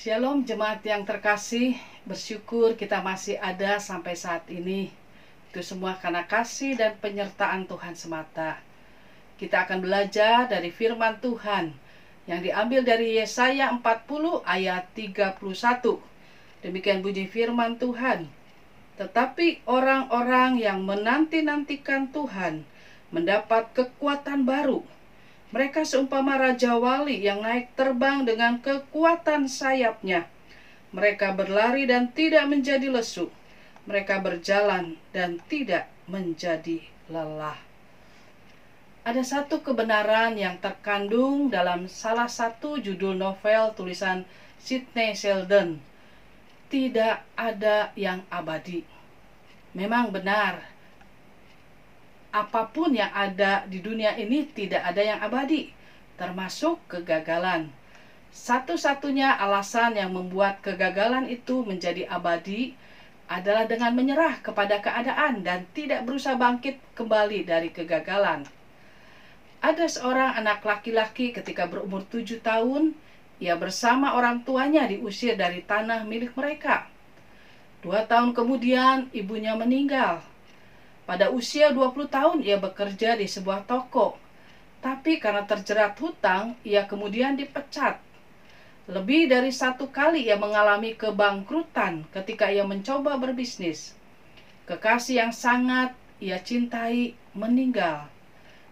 Shalom jemaat yang terkasih, bersyukur kita masih ada sampai saat ini. Itu semua karena kasih dan penyertaan Tuhan semata. Kita akan belajar dari firman Tuhan yang diambil dari Yesaya 40 ayat 31. Demikian bunyi firman Tuhan. Tetapi orang-orang yang menanti-nantikan Tuhan mendapat kekuatan baru. Mereka seumpama Raja Wali yang naik terbang dengan kekuatan sayapnya. Mereka berlari dan tidak menjadi lesu. Mereka berjalan dan tidak menjadi lelah. Ada satu kebenaran yang terkandung dalam salah satu judul novel tulisan Sidney Sheldon. Tidak ada yang abadi. Memang benar, apa pun yang ada di dunia ini tidak ada yang abadi, termasuk kegagalan. Satu-satunya alasan yang membuat kegagalan itu menjadi abadi adalah dengan menyerah kepada keadaan dan tidak berusaha bangkit kembali dari kegagalan. Ada seorang anak laki-laki ketika berumur tujuh tahun, ia bersama orang tuanya diusir dari tanah milik mereka. Dua tahun kemudian ibunya meninggal pada usia 20 tahun ia bekerja di sebuah toko. Tapi karena terjerat hutang, ia kemudian dipecat. Lebih dari satu kali ia mengalami kebangkrutan ketika ia mencoba berbisnis. Kekasih yang sangat ia cintai meninggal.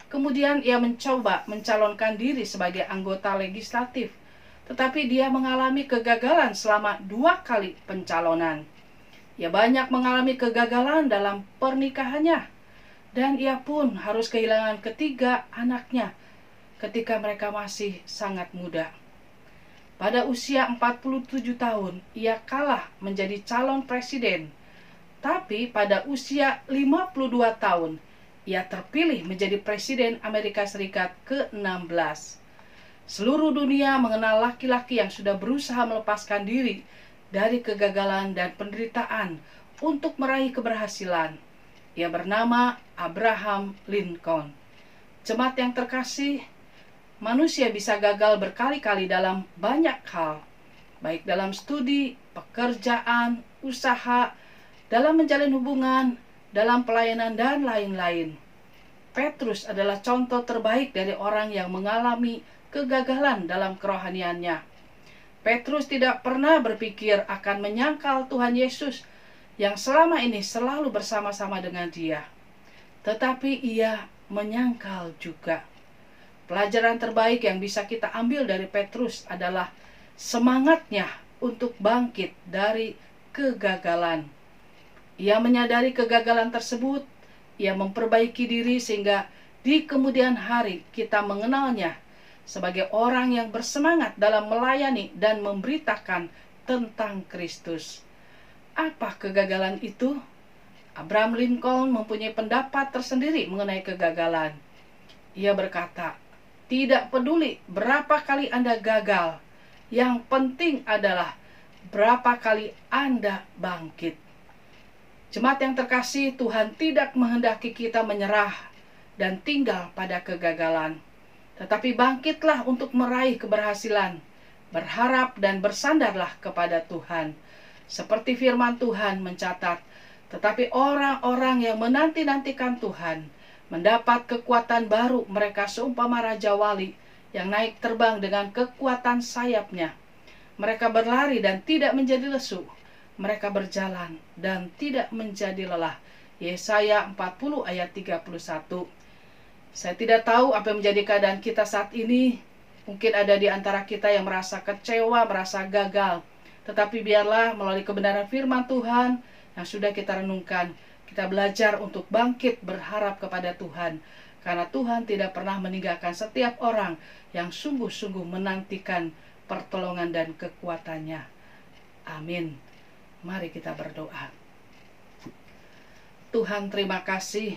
Kemudian ia mencoba mencalonkan diri sebagai anggota legislatif, tetapi dia mengalami kegagalan selama dua kali pencalonan. Ia banyak mengalami kegagalan dalam pernikahannya dan ia pun harus kehilangan ketiga anaknya ketika mereka masih sangat muda. Pada usia 47 tahun, ia kalah menjadi calon presiden. Tapi pada usia 52 tahun, ia terpilih menjadi presiden Amerika Serikat ke-16. Seluruh dunia mengenal laki-laki yang sudah berusaha melepaskan diri dari kegagalan dan penderitaan untuk meraih keberhasilan. Ia bernama Abraham Lincoln. Jemaat yang terkasih, manusia bisa gagal berkali-kali dalam banyak hal, baik dalam studi, pekerjaan, usaha, dalam menjalin hubungan, dalam pelayanan, dan lain-lain. Petrus adalah contoh terbaik dari orang yang mengalami kegagalan dalam kerohaniannya Petrus tidak pernah berpikir akan menyangkal Tuhan Yesus yang selama ini selalu bersama-sama dengan dia. Tetapi ia menyangkal juga. Pelajaran terbaik yang bisa kita ambil dari Petrus adalah semangatnya untuk bangkit dari kegagalan. Ia menyadari kegagalan tersebut, ia memperbaiki diri sehingga di kemudian hari kita mengenalnya sebagai orang yang bersemangat dalam melayani dan memberitakan tentang Kristus. Apa kegagalan itu? Abraham Lincoln mempunyai pendapat tersendiri mengenai kegagalan. Ia berkata, "Tidak peduli berapa kali Anda gagal, yang penting adalah berapa kali Anda bangkit." Jemaat yang terkasih, Tuhan tidak menghendaki kita menyerah dan tinggal pada kegagalan tetapi bangkitlah untuk meraih keberhasilan, berharap dan bersandarlah kepada Tuhan. Seperti firman Tuhan mencatat, tetapi orang-orang yang menanti-nantikan Tuhan mendapat kekuatan baru mereka seumpama Raja Wali yang naik terbang dengan kekuatan sayapnya. Mereka berlari dan tidak menjadi lesu. Mereka berjalan dan tidak menjadi lelah. Yesaya 40 ayat 31 saya tidak tahu apa yang menjadi keadaan kita saat ini. Mungkin ada di antara kita yang merasa kecewa, merasa gagal. Tetapi biarlah melalui kebenaran firman Tuhan yang sudah kita renungkan, kita belajar untuk bangkit berharap kepada Tuhan. Karena Tuhan tidak pernah meninggalkan setiap orang yang sungguh-sungguh menantikan pertolongan dan kekuatannya. Amin. Mari kita berdoa. Tuhan terima kasih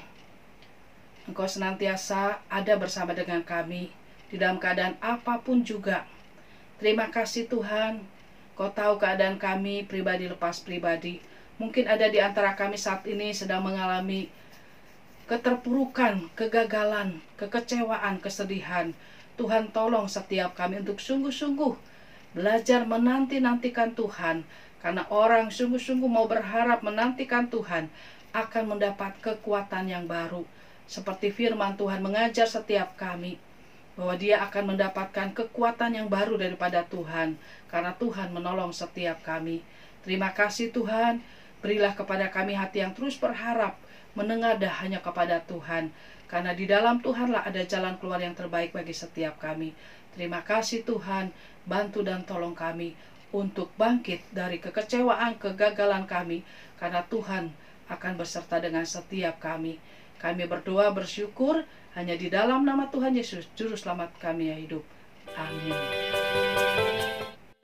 Engkau senantiasa ada bersama dengan kami di dalam keadaan apa pun juga. Terima kasih Tuhan, Kau tahu keadaan kami pribadi lepas pribadi. Mungkin ada di antara kami saat ini sedang mengalami keterpurukan, kegagalan, kekecewaan, kesedihan. Tuhan tolong setiap kami untuk sungguh-sungguh belajar menanti-nantikan Tuhan, karena orang sungguh-sungguh mau berharap menantikan Tuhan akan mendapat kekuatan yang baru. Seperti firman Tuhan mengajar setiap kami bahwa dia akan mendapatkan kekuatan yang baru daripada Tuhan karena Tuhan menolong setiap kami. Terima kasih Tuhan, berilah kepada kami hati yang terus berharap menengadah hanya kepada Tuhan karena di dalam Tuhanlah ada jalan keluar yang terbaik bagi setiap kami. Terima kasih Tuhan, bantu dan tolong kami untuk bangkit dari kekecewaan, kegagalan kami karena Tuhan akan beserta dengan setiap kami. Kami berdoa bersyukur hanya di dalam nama Tuhan Yesus, Juru Selamat kami yang hidup. Amin.